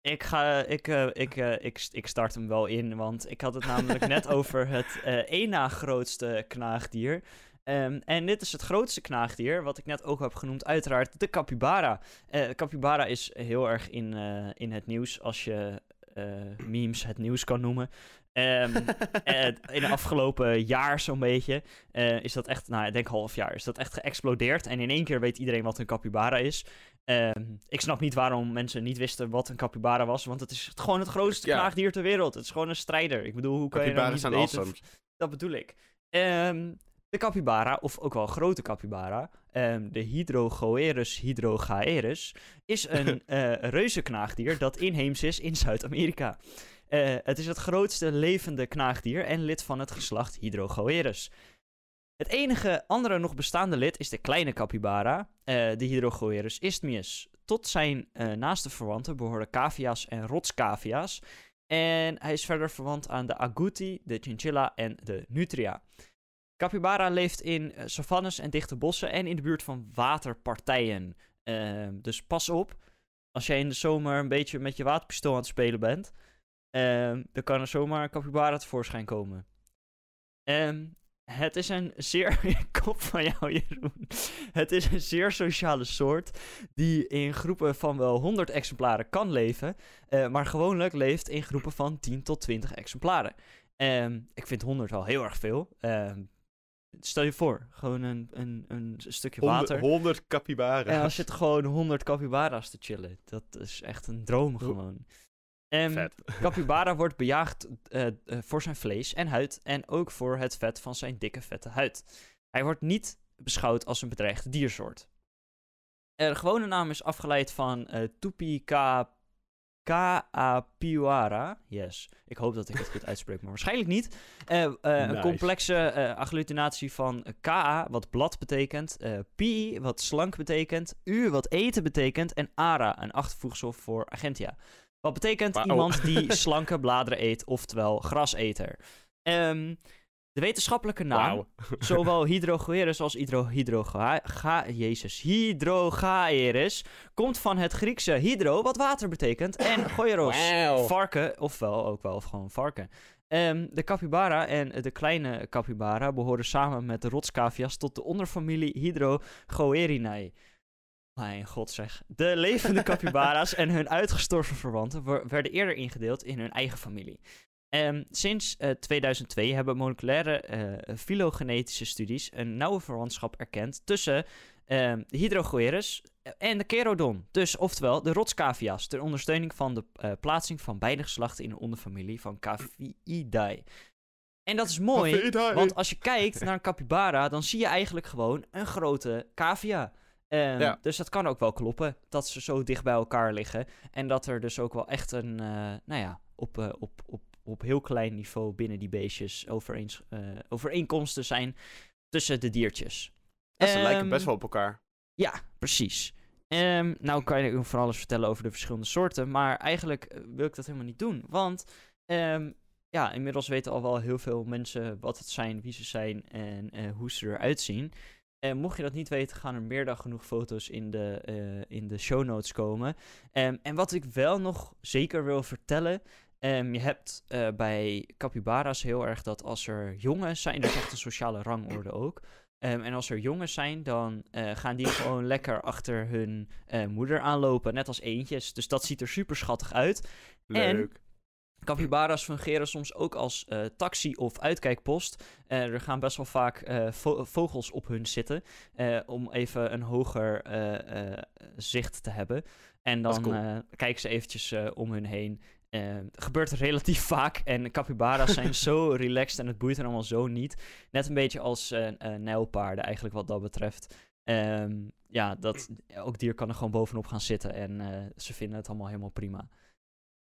Ik, ga, ik, eh, ik, eh, ik, ik start hem wel in, want ik had het namelijk net over het eh één na grootste knaagdier. Ehm, en dit is het grootste knaagdier, wat ik net ook heb genoemd, uiteraard de capybara. Eh capybara is heel erg in, eh, in het nieuws, als je eh, memes het nieuws kan noemen. Ehm, eh, in de afgelopen jaar zo'n beetje eh, is dat echt, nou ik denk half jaar, is dat echt geëxplodeerd. En in één keer weet iedereen wat een capybara is. Ehm, ik snap niet waarom mensen niet wisten wat een capybara was, want het is gewoon het grootste Ja. knaagdier ter wereld. Het is gewoon een strijder. Ik bedoel, hoe kan je nou Capybara's niet zijn weten... awesome. Dat bedoel ik. Ehm, de capybara, of ook wel grote capybara, ehm, de Hydrogoerus hydrogaerus, is een eh reuzenknaagdier dat inheems is in Zuid-Amerika. Eh, het is het grootste levende knaagdier en lid van het geslacht Hydrogoerus. Het enige andere nog bestaande lid is de kleine capybara, eh, de Hydrogoerus isthmius. Tot zijn eh, naaste verwanten behoren cavia's en rotscavia's. En hij is verder verwant aan de agouti, de chinchilla en de nutria. Capybara leeft in eh, savannes en dichte bossen en in de buurt van waterpartijen. Ehm, dus pas op, als jij in de zomer een beetje met je waterpistool aan het spelen bent, ehm, dan kan er zomaar een capybara tevoorschijn komen. Ehm, het is een zeer... Kop van jou, Jeroen. Het is een zeer sociale soort die in groepen van wel 100 exemplaren kan leven, eh, maar gewoonlijk leeft in groepen van 10 tot 20 exemplaren. Ehm, ik vind 100 al heel erg veel. Ehm, stel je voor, gewoon een, een, een stukje water. 100, 100 capybara's. En als zit gewoon 100 capybara's te chillen. Dat is echt een droom gewoon. Vet. Capybara wordt bejaagd eh, eh, voor zijn vlees en huid en ook voor het vet van zijn dikke vette huid. Hij wordt niet beschouwd als een bedreigde diersoort. De gewone naam is afgeleid van eh Tupica Kaapiwara. Yes, ik hoop dat ik het goed uitspreek, maar waarschijnlijk niet. Een complexe agglutinatie van Ka, wat blad betekent, Pi, wat slank betekent, U, wat eten betekent, en Ara, een achtervoegsel voor Agentia. Wat betekent iemand die slanke bladeren eet, oftewel graseter. Ehm, de wetenschappelijke naam, zowel hydrogoerus als hydro, hydroga, ga, jezus, hydrogaerus, komt van het Griekse hydro, wat water betekent, en goeros, varken, ofwel ook wel gewoon varken. Ehm, de capybara en de kleine capybara behoren samen met de rotscavia's tot de onderfamilie Hydrogoerinae. Mijn god zeg. De levende capybara's en hun uitgestorven verwanten werden eerder ingedeeld in hun eigen familie. Ehm, sinds eh, 2002 hebben moleculaire eh, filogenetische studies een nauwe verwantschap erkend tussen ehm, de Hydrogoerus en de Kerodon. Dus oftewel de rotscavia's, ter ondersteuning van de eh, plaatsing van beide geslachten in een onderfamilie van Caviidae. En dat is mooi, want als je kijkt naar een capybara, dan zie je eigenlijk gewoon een grote cavia. Ehm, Ja. Dus dat kan ook wel kloppen, dat ze zo dicht bij elkaar liggen. En dat er dus ook wel echt een, eh, nou ja, op, eh, op, op, op heel klein niveau binnen die beestjes overeens, eh, overeenkomsten zijn tussen de diertjes. Ja, ze lijken Ehm, best wel op elkaar. Ja, precies. Ehm, nou kan je van alles vertellen over de verschillende soorten, maar eigenlijk wil ik dat helemaal niet doen. Want ja, inmiddels weten al wel heel veel mensen wat het zijn, wie ze zijn en hoe ze eruit zien. Mocht je dat niet weten, gaan er meer dan genoeg foto's in de, eh, in de show notes komen. Ehm, en wat ik wel nog zeker wil vertellen. ehm, je hebt eh, bij capybara's heel erg dat als er jongen zijn, dat is echt een sociale rangorde ook. Ehm, en als er jongens zijn, dan eh, gaan die gewoon lekker achter hun moeder aanlopen, net als eentjes. Dus dat ziet er super schattig uit. Leuk. Capybara's fungeren soms ook als eh, taxi of uitkijkpost. Eh, er gaan best wel vaak eh, vo- vogels op hun zitten. om even een hoger zicht te hebben. En dan cool. kijken ze eventjes om hun heen. Gebeurt relatief vaak. En capybara's zijn zo relaxed en het boeit hen allemaal zo niet. Net een beetje als nijlpaarden eigenlijk wat dat betreft. Ehm, ja, dat, elk dier kan er gewoon bovenop gaan zitten. En ze vinden het allemaal helemaal prima.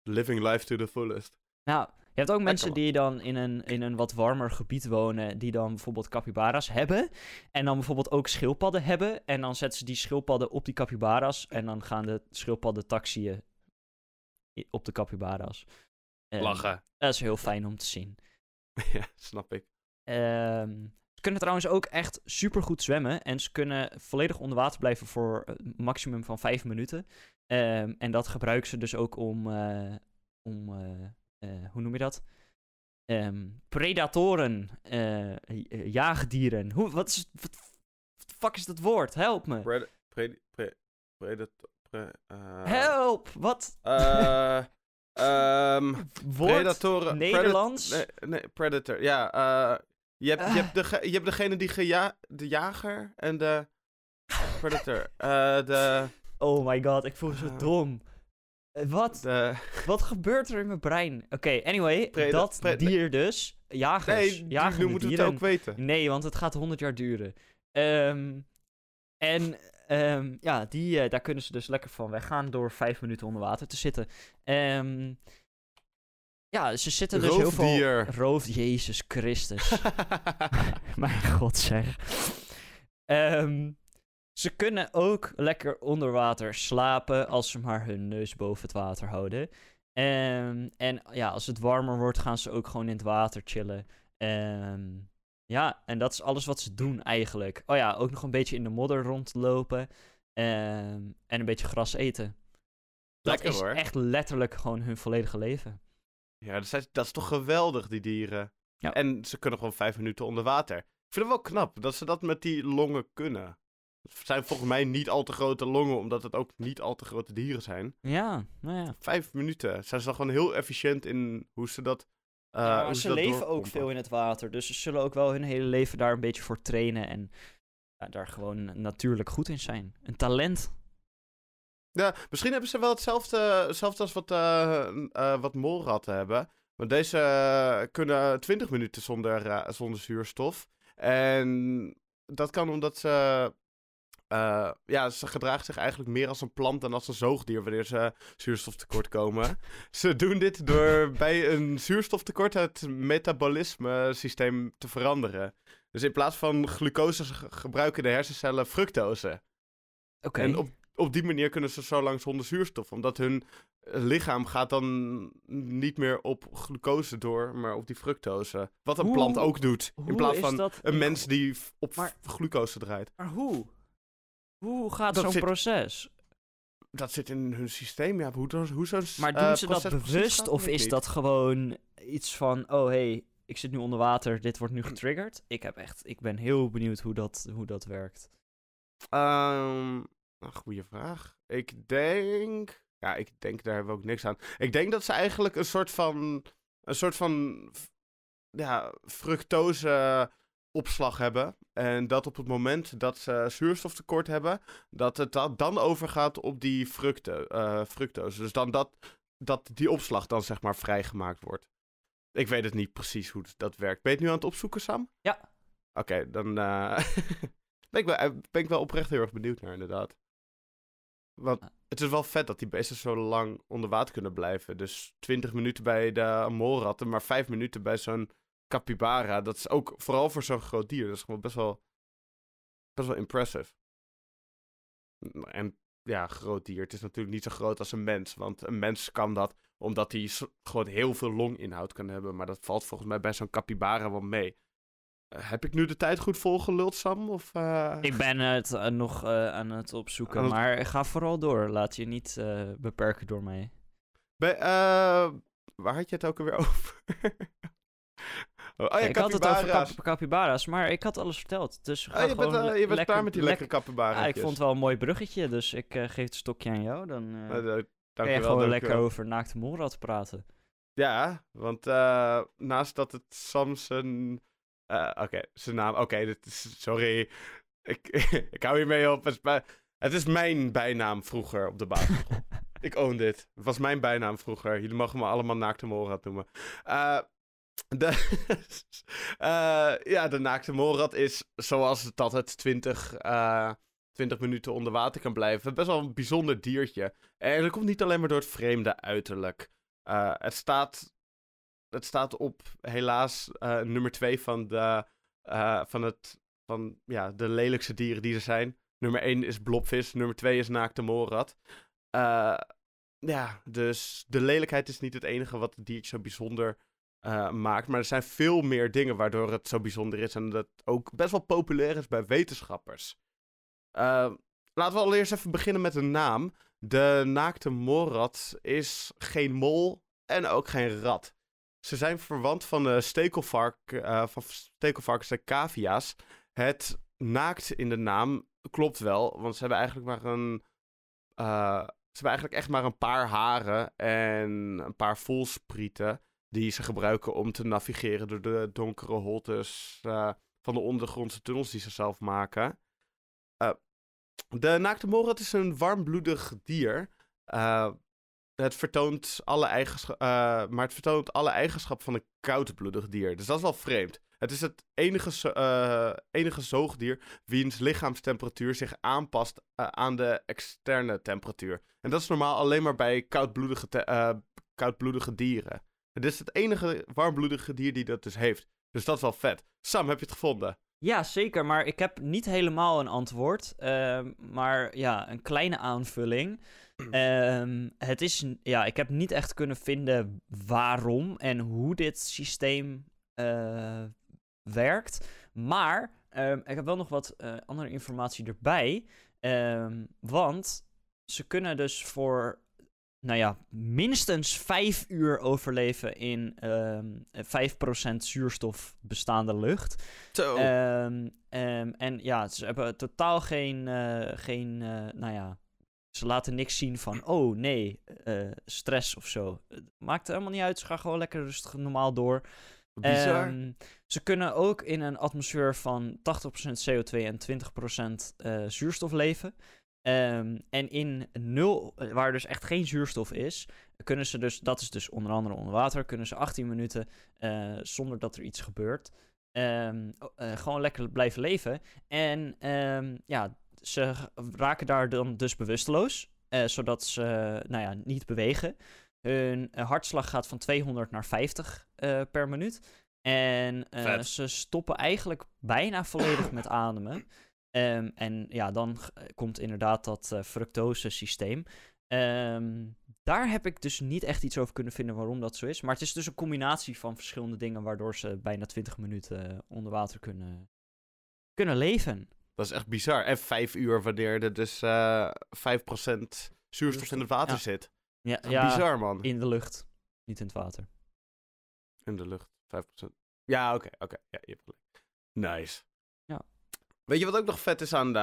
Living life to the fullest. Nou, je hebt ook mensen die dan in een, in een wat warmer gebied wonen, die dan bijvoorbeeld capybara's hebben. En dan bijvoorbeeld ook schildpadden hebben. En dan zetten ze die schildpadden op die capybara's. En dan gaan de schildpadden taxiën op de capybara's. En Lachen. Dat is heel fijn om te zien. ja, snap ik. Ehm, ze kunnen trouwens ook echt super goed zwemmen. En ze kunnen volledig onder water blijven voor een maximum van vijf minuten. Ehm, en dat gebruiken ze dus ook om, eh, om eh, eh, hoe noem je dat? Ehm, predatoren, jaagdieren. Hoe, wat is, wat, wat de fuck is dat woord? Help me. Pred... Pred... Pred... Predator... Pre... Help! Wat? eh, ehm, Woord? predatoren... Nederlands? predat- nee, nee, predator. Ja, je, hebt, je, Ah. hebt de, je hebt degene die geja... De jager en de... Predator. De... Oh my god, ik voel me zo Ah. dom. Eh, Wat? de... Wat gebeurt er in mijn brein? Oké, anyway, dat pre- dier dus. Jagers. Nee, jagende nu moeten we het ook weten. Nee, want het gaat 100 jaar duren. Ehm, en ehm, ja, die, eh, daar kunnen ze dus lekker van weggaan door vijf minuten onder water te zitten. Ehm, ja, ze zitten dus heel veel... Roof, Jezus Christus. Mijn god zeg. Ehm, ze kunnen ook lekker onder water slapen als ze maar hun neus boven het water houden. Ehm, en ja, als het warmer wordt, gaan ze ook gewoon in het water chillen. Ehm, ja, en dat is alles wat ze doen eigenlijk. Oh ja, ook nog een beetje in de modder rondlopen. Ehm, en een beetje gras eten. Lekker, dat is hoor. echt letterlijk gewoon hun volledige leven. Ja, dat is, dat is toch geweldig, die dieren. Ja. En ze kunnen gewoon vijf minuten onder water. Ik vind het wel knap dat ze dat met die longen kunnen. Het zijn volgens mij niet al te grote longen, omdat het ook niet al te grote dieren zijn. Ja, nou ja. Vijf minuten. Zijn ze dan gewoon heel efficiënt in hoe ze dat. eh, Ja, maar hoe ze dat leven ook veel in het water. Dus ze zullen ook wel hun hele leven daar een beetje voor trainen. En ja, daar gewoon natuurlijk goed in zijn. Een talent. Ja, misschien hebben ze wel hetzelfde, hetzelfde als wat, eh eh, wat molratten hebben. Want deze kunnen 20 minuten zonder, eh, zonder zuurstof. En dat kan omdat ze. Eh, ja, ze gedragen zich eigenlijk meer als een plant dan als een zoogdier wanneer ze zuurstoftekort komen. ze doen dit door bij een zuurstoftekort het metabolisme systeem te veranderen. Dus in plaats van glucose ge- gebruiken de hersencellen fructose. Oké. En op, op die manier kunnen ze zo lang zonder zuurstof. Omdat hun lichaam gaat dan niet meer op glucose door, maar op die fructose. Wat een Hoe- plant ook doet. In plaats van dat een mens die op Maar- glucose draait. Maar hoe? Hoe gaat zo'n zit- proces? Dat zit in hun systeem. Ja, hoe, hoe, zo'n Maar eh, doen ze dat bewust? Of is niet. dat gewoon iets van... Oh, hey, ik zit nu onder water. Dit wordt nu getriggerd. Ik heb echt... Ik ben heel benieuwd hoe dat, hoe dat werkt. Een goede vraag. Ik denk. Ja, ik denk, daar hebben we ook niks aan. Ik denk dat ze eigenlijk een soort van. Een soort van. Ja, fructose opslag hebben. En dat op het moment dat ze zuurstoftekort hebben, dat het da- dan overgaat op die fructe, eh, fructose. Dus dan dat, dat die opslag dan zeg maar vrijgemaakt wordt. Ik weet het niet precies hoe dat werkt. Ben je het nu aan het opzoeken, Sam? Ja. Oké, dan eh, ben, ik wel, eh, ben ik wel oprecht heel erg benieuwd naar, inderdaad. Want het is wel vet dat die beesten zo lang onder water kunnen blijven. Dus 20 minuten bij de molratten, maar 5 minuten bij zo'n capybara. Dat is ook vooral voor zo'n groot dier. Dat is gewoon best wel, best wel impressive. En ja, groot dier. Het is natuurlijk niet zo groot als een mens. Want een mens kan dat omdat hij gewoon heel veel longinhoud kan hebben. Maar dat valt volgens mij bij zo'n capybara wel mee. Eh, heb ik nu de tijd goed volgeluld, Sam? Of, eh, Ik ben het eh, nog aan het opzoeken, Aan het- maar ga vooral door. Laat je niet beperken door mij. Bij, waar had je het ook alweer over? Oh, ja, ik had het over cap capybara's, maar ik had alles verteld. Dus ga Oh, je bent, eh, je bent lekker, klaar met die lekkere capybara's. Ja, ik vond het wel een mooi bruggetje, dus ik eh, geef het stokje aan jou. Dan eh Uh, kan Dank je gewoon lekker over naakte molrat praten. Ja, want eh, naast dat het Samson... eh, Oké, zijn naam... Oké, is... Sorry. Ik, ik hou hiermee op. Het is, bij- het is mijn bijnaam vroeger op de basisschool. ik own dit. Het was mijn bijnaam vroeger. Jullie mogen me allemaal naakte molrat noemen. De, eh, ja, de naakte molrat is zoals het altijd 20, eh 20 minuten onder water kan blijven. Best wel een bijzonder diertje. En dat komt niet alleen maar door het vreemde uiterlijk. Eh, het, staat, het staat op helaas eh, nummer 2 van, de, van, het, van ja, de lelijkste dieren die er zijn. Nummer 1 is blobvis, nummer 2 is naakte molrat. Ja, dus de lelijkheid is niet het enige wat het diertje zo bijzonder eh, maakt. Maar er zijn veel meer dingen waardoor het zo bijzonder is. En dat ook best wel populair is bij wetenschappers. Eh, laten we allereerst even beginnen met een naam. De naakte molrat is geen mol en ook geen rat. Ze zijn verwant van de stekelvark, eh, van stekelvarkens en cavia's. Het naakt in de naam klopt wel, want ze hebben eigenlijk maar een... ze hebben eigenlijk echt maar een paar haren en een paar voelsprieten... die ze gebruiken om te navigeren door de donkere holtes eh, van de ondergrondse tunnels die ze zelf maken. Eh, de naakte is een warmbloedig dier. Eh, het vertoont alle eigenschappen, maar het vertoont alle eigenschappen van een koudbloedig dier. Dus dat is wel vreemd. Het is het enige, zo- enige zoogdier wiens lichaamstemperatuur zich aanpast aan de externe temperatuur. En dat is normaal alleen maar bij koudbloedige, koudbloedige dieren. Het is het enige warmbloedige dier die dat dus heeft. Dus dat is wel vet. Sam, heb je het gevonden? Ja, zeker, maar ik heb niet helemaal een antwoord. ehm, maar ja, een kleine aanvulling. Ehm, het is, ja, ik heb niet echt kunnen vinden waarom en hoe dit systeem eh, werkt. Maar ehm, ik heb wel nog wat eh, andere informatie erbij. Want ze kunnen dus voor, nou ja, minstens vijf uur overleven in ehm 5% zuurstof bestaande lucht. Zo. Ehm, ehm, en ja, ze hebben totaal geen, eh, geen eh, nou ja, ze laten niks zien van, oh nee, eh, stress of zo. Het maakt helemaal niet uit, ze gaan gewoon lekker rustig normaal door. Bizar. Ze kunnen ook in een atmosfeer van 80% CO2 en 20% eh, zuurstof leven. Ehm, en in nul, waar dus echt geen zuurstof is, kunnen ze dus, dat is dus onder andere onder water, kunnen ze 18 minuten eh, zonder dat er iets gebeurt, ehm, eh, gewoon lekker blijven leven. En ehm, ja, ze raken daar dan dus bewusteloos, eh, zodat ze, nou ja, niet bewegen. Hun hartslag gaat van 200 naar 50 eh, per minuut. En ze stoppen eigenlijk bijna volledig met ademen. Ehm, en ja, dan eh, komt inderdaad dat eh fructose systeem. Ehm, daar heb ik dus niet echt iets over kunnen vinden waarom dat zo is. Maar het is dus een combinatie van verschillende dingen waardoor ze bijna 20 minuten eh, onder water kunnen, kunnen leven. Dat is echt bizar. En vijf uur wanneer er dus eh 5% zuurstof in het water Ja. zit. Ja, ja bizar, man. in de lucht, niet in het water. In de lucht, 5%. Ja, oké, oké. Ja, je hebt gelijk. Nice. Weet je wat ook nog vet is aan de,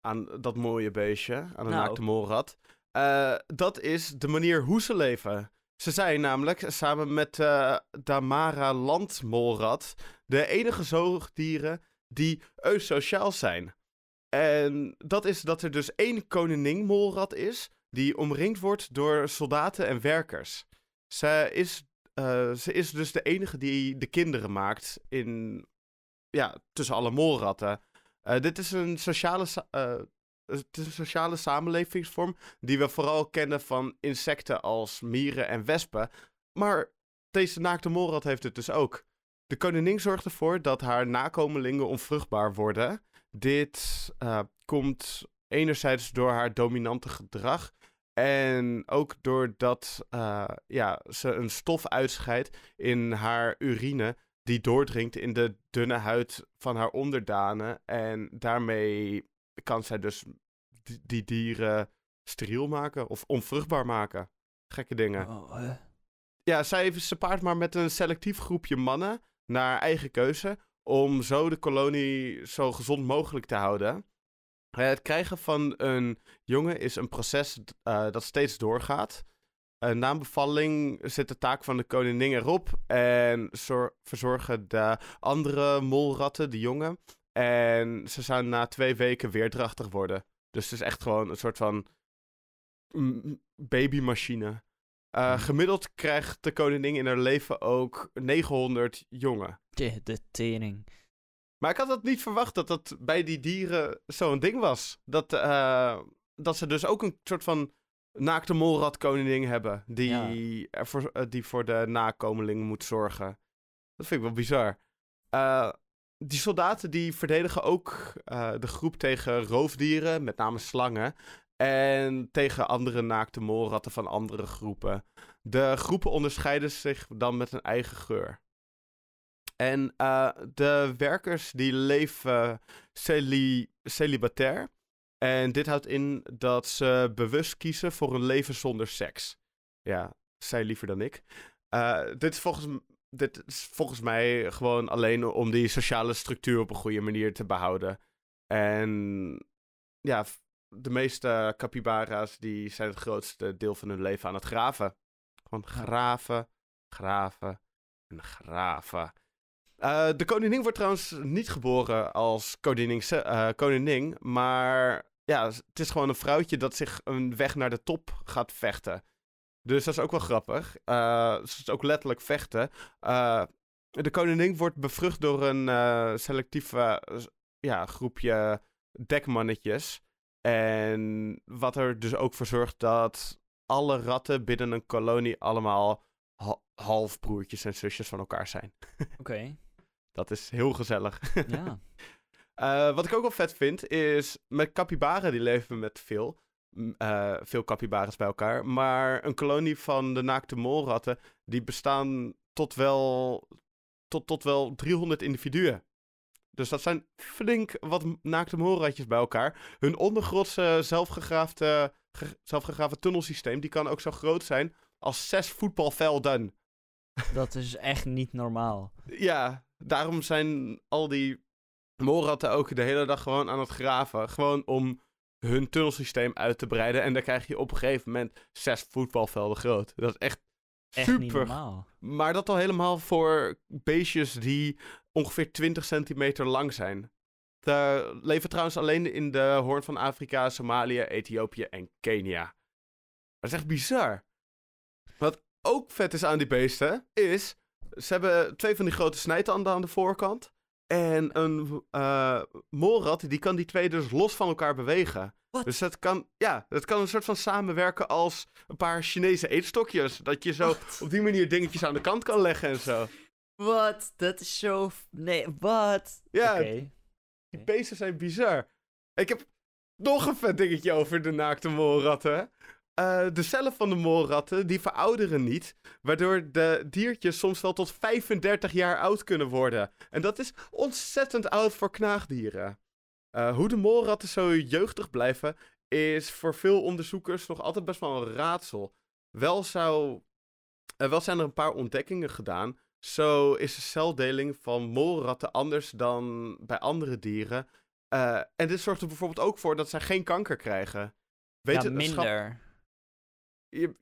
aan dat mooie beestje, aan een Nou. naakte molrat. Eh, dat is de manier hoe ze leven. Ze zijn namelijk samen met eh Damara landmolrat de enige zoogdieren die eusociaal zijn. En dat is dat er dus één koningin molrat is die omringd wordt door soldaten en werkers. Ze is, eh, ze is dus de enige die de kinderen maakt in, ja, tussen alle molratten. Eh, dit is een sociale, eh, het is een sociale samenlevingsvorm die we vooral kennen van insecten als mieren en wespen. Maar deze naakte molrat heeft het dus ook. De koningin zorgt ervoor dat haar nakomelingen onvruchtbaar worden. Dit eh, komt enerzijds door haar dominante gedrag. En ook doordat ja, ze een stof uitscheidt in haar urine. Die doordringt in de dunne huid van haar onderdanen. En daarmee kan zij dus die, die dieren steriel maken of onvruchtbaar maken. Gekke dingen. Oh, eh. Ja, zij ze paart maar met een selectief groepje mannen naar eigen keuze. Om zo de kolonie zo gezond mogelijk te houden. Het krijgen van een jongen is een proces eh, dat steeds doorgaat. Na een bevalling zit de taak van de koningin erop. En zor- verzorgen de andere molratten, de jongen. En ze zouden na twee weken weer drachtig worden. Dus het is echt gewoon een soort van babymachine. Uh, Hmm. gemiddeld krijgt de koningin in haar leven ook 900 jongen. Tje, de tering. Maar ik had het niet verwacht dat dat bij die dieren zo'n ding was. Dat, eh, dat ze dus ook een soort van naakte molratkoningin hebben. Die, ervoor, eh, die voor de nakomeling moet zorgen. Dat vind ik wel bizar. Eh, die soldaten die verdedigen ook eh, de groep tegen roofdieren, met name slangen. En tegen andere naakte molratten van andere groepen. De groepen onderscheiden zich dan met een eigen geur. En uh, de werkers die leven celi celibatair. En dit houdt in dat ze bewust kiezen voor een leven zonder seks. Ja, zij liever dan ik. Uh, dit, is volgens, dit is volgens mij gewoon alleen om die sociale structuur op een goede manier te behouden. En ja, de meeste capybara's die zijn het grootste deel van hun leven aan het graven. Gewoon graven, graven en graven. Uh, de koningin wordt trouwens niet geboren als koningin, uh, koningin, maar ja, het is gewoon een vrouwtje dat zich een weg naar de top gaat vechten. Dus dat is ook wel grappig. Uh, het is ook letterlijk vechten. de koningin wordt bevrucht door een eh, selectief ja, groepje dekmannetjes. En wat er dus ook voor zorgt dat alle ratten binnen een kolonie allemaal ha halfbroertjes en zusjes van elkaar zijn. Oké. Okay. Dat is heel gezellig. Ja. uh, wat ik ook wel vet vind, is met capybaren die leven met veel. Uh, veel capybaras bij elkaar. Maar een kolonie van de naakte molratten, die bestaan tot wel, tot, tot wel 300 individuen. Dus dat zijn flink wat naakte molratjes bij elkaar. Hun ondergrondse zelfgegraafde, ge, zelfgegraven tunnelsysteem, die kan ook zo groot zijn als zes voetbalvelden. Dat is echt niet normaal. Ja, daarom zijn al die molratten ook de hele dag gewoon aan het graven. Gewoon om hun tunnelsysteem uit te breiden. En dan krijg je op een gegeven moment zes voetbalvelden groot. Dat is echt, echt super. Maar dat al helemaal voor beestjes die ongeveer 20 centimeter lang zijn. Ze leven trouwens alleen in de Hoorn van Afrika, Somalië, Ethiopië en Kenia. Dat is echt bizar. Wat ook vet is aan die beesten, is... Ze hebben twee van die grote snijtanden aan de voorkant. En een uh, molrat, die kan die twee dus los van elkaar bewegen. What? Dus dat kan, ja, dat kan een soort van samenwerken als een paar Chinese eetstokjes. Dat je zo What? op die manier dingetjes aan de kant kan leggen en zo. Wat? Dat is zo... Nee, wat? Ja, okay. die beesten zijn bizar. Ik heb nog een vet dingetje over de naakte molratten. Uh, de cellen van de molratten, die verouderen niet. Waardoor de diertjes soms wel tot 35 jaar oud kunnen worden. En dat is ontzettend oud voor knaagdieren. Uh, hoe de molratten zo jeugdig blijven, is voor veel onderzoekers nog altijd best wel een raadsel. Wel, zou, uh, wel zijn er een paar ontdekkingen gedaan. Zo is de celdeling van molratten anders dan bij andere dieren. Eh, en dit zorgt er bijvoorbeeld ook voor dat zij geen kanker krijgen. Weet ja, minder. Je-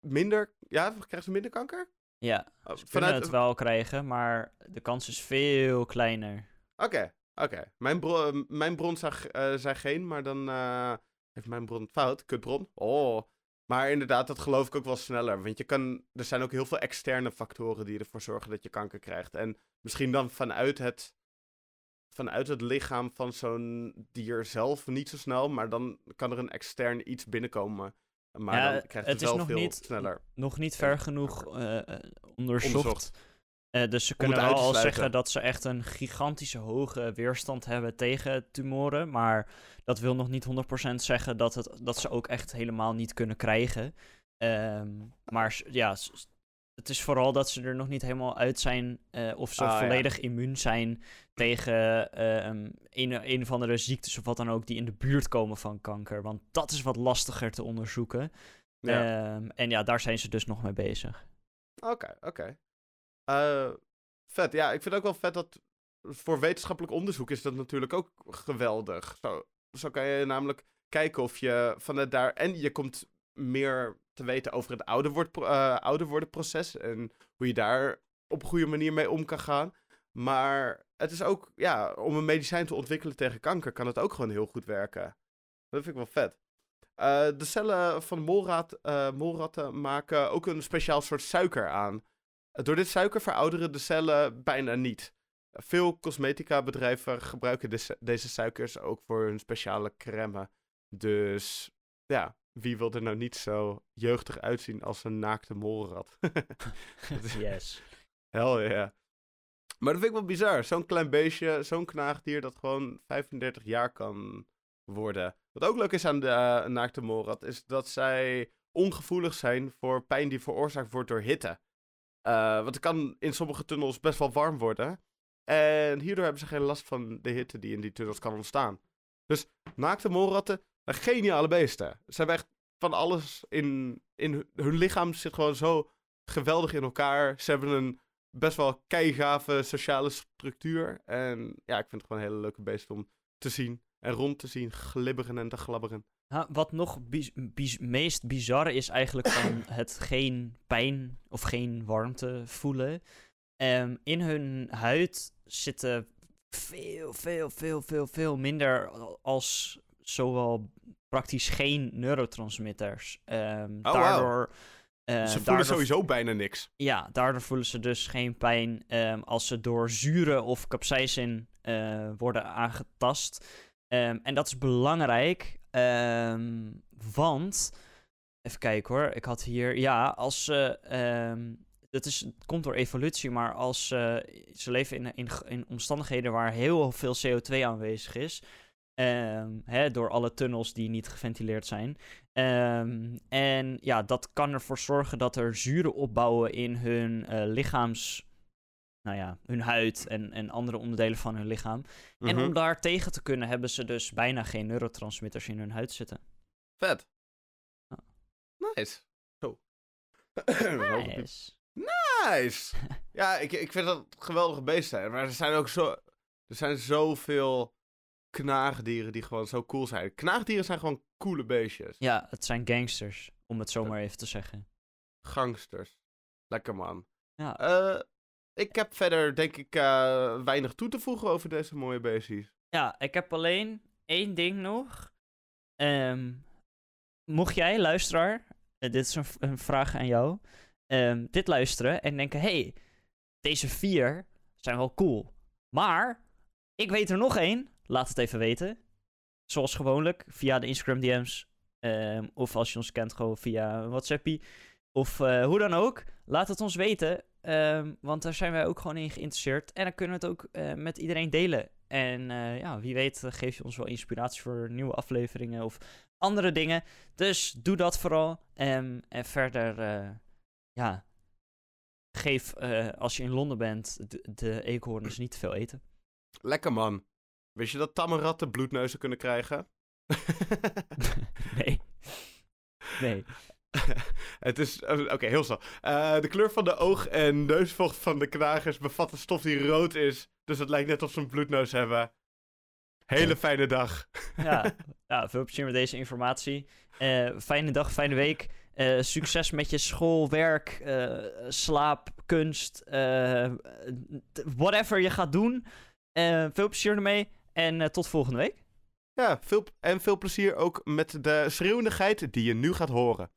minder, ja, krijgen ze minder kanker? Ja, Oh, ze kunnen het wel krijgen, maar de kans is veel kleiner. Oké, oké. Mijn, bro- mijn bron zag, eh, zei geen, maar dan eh, heeft mijn bron fout. Kutbron. Oh. Maar inderdaad, dat geloof ik ook wel sneller. Want je kan, er zijn ook heel veel externe factoren die ervoor zorgen dat je kanker krijgt. En misschien dan vanuit het, vanuit het lichaam van zo'n dier zelf niet zo snel. Maar dan kan er een extern iets binnenkomen. Maar Ja, dan krijgt het het is wel nog veel niet- sneller. Nog niet ver genoeg eh, eh, onderzocht. Onderzocht. Eh, dus ze Om kunnen wel al zeggen dat ze echt een gigantische hoge weerstand hebben tegen tumoren. Maar dat wil nog niet 100% zeggen dat, het, dat ze ook echt helemaal niet kunnen krijgen. Ehm, maar ja, het is vooral dat ze er nog niet helemaal uit zijn eh, of ze Ah, ja. volledig immuun zijn tegen ehm, een, een of andere ziektes of wat dan ook die in de buurt komen van kanker. Want dat is wat lastiger te onderzoeken. Ja. Ehm, en ja, daar zijn ze dus nog mee bezig. Oké, oké. Eh, vet. Ja, ik vind ook wel vet dat voor wetenschappelijk onderzoek is dat natuurlijk ook geweldig. Zo, zo kan je namelijk kijken of je vanuit daar... En je komt meer te weten over het ouder, eh, ouder worden proces en hoe je daar op een goede manier mee om kan gaan. Maar het is ook, ja, om een medicijn te ontwikkelen tegen kanker kan het ook gewoon heel goed werken. Dat vind ik wel vet. Eh, de cellen van molrat, eh, molratten maken ook een speciaal soort suiker aan. Door dit suiker verouderen de cellen bijna niet. Veel cosmetica bedrijven gebruiken deze suikers ook voor hun speciale crème. Dus ja, wie wil er nou niet zo jeugdig uitzien als een naakte molrat? yes. Hell ja. Maar dat vind ik wel bizar. Zo'n klein beestje, zo'n knaagdier dat gewoon 35 jaar kan worden. Wat ook leuk is aan de eh, naakte molrat, is dat zij ongevoelig zijn voor pijn die veroorzaakt wordt door hitte. Eh, want het kan in sommige tunnels best wel warm worden. En hierdoor hebben ze geen last van de hitte die in die tunnels kan ontstaan. Dus naakte molratten, geniale beesten. Ze hebben echt van alles in, in hun- lichaam zit gewoon zo geweldig in elkaar. Ze hebben een best wel keigave sociale structuur. En ja, ik vind het gewoon een hele leuke beest om te zien. En rond te zien, glibberen en te glabberen. Ha, wat nog meest bizarre is eigenlijk van het geen pijn of geen warmte voelen. Ehm, in hun huid zitten veel, veel, veel, veel, veel minder als zowel praktisch geen neurotransmitters. Ehm, Oh, daardoor, eh, ze voelen daardoor sowieso bijna niks. ja, daardoor voelen ze dus geen pijn ehm, als ze door zuren of capsaicin eh, worden aangetast. Ehm, en dat is belangrijk, want... Even kijken hoor, ik had hier... Ja, als ze... dat is, het komt door evolutie, maar als ze ze leven in, in, in omstandigheden waar heel veel CO2 aanwezig is... ehm, hè, door alle tunnels die niet geventileerd zijn. Ehm, en ja, dat kan ervoor zorgen dat er zuren opbouwen in hun eh, lichaams. Nou ja, hun huid en, en andere onderdelen van hun lichaam. En Mhm. om daar tegen te kunnen, hebben ze dus bijna geen neurotransmitters in hun huid zitten. Vet. Ja. Nice. Zo. Nice. Nice. ja, ik, ik vind dat geweldige beesten. Maar er zijn ook zo... Er zijn zoveel knaagdieren die gewoon zo cool zijn. Knaagdieren zijn gewoon coole beestjes. Ja, het zijn gangsters, om het zo maar even te zeggen. Gangsters. Lekker man. Ja, Eh, ik heb verder, denk ik, eh, weinig toe te voegen over deze mooie beestjes. ja ik heb alleen één ding nog. Ehm, mocht jij, luisteraar, eh, dit is een vraag aan jou, ehm, dit luisteren en denken: hey, deze vier zijn wel cool. Maar ik weet er nog één. Laat het even weten. Zoals gewoonlijk, via de Instagram DM's. ehm, of als je ons kent, gewoon via WhatsAppie. Of eh, hoe dan ook. Laat het ons weten. ehm, want daar zijn wij ook gewoon in geïnteresseerd. En dan kunnen we het ook eh, met iedereen delen. En eh, ja, wie weet geef je ons wel inspiratie voor nieuwe afleveringen of andere dingen. Dus doe dat vooral. Ehm, en verder, ja, geef als je in Londen bent de, de eekhoorns niet te veel eten. Lekker man. Wist je dat tamme ratten bloedneuzen kunnen krijgen? nee. Nee. Het is. eh, Oké, heel snel. Eh, de kleur van de oog- en neusvocht van de knagers bevat een stof die rood is. Dus het lijkt net of ze een bloedneus hebben. Hele fijne dag. Ja, ja veel plezier met deze informatie. Eh, fijne dag, fijne week. Succes met je school, werk, slaap, kunst, whatever je gaat doen. Veel plezier ermee en eh, tot volgende week. Ja, veel, en veel plezier ook met de schreeuwende geit die je nu gaat horen.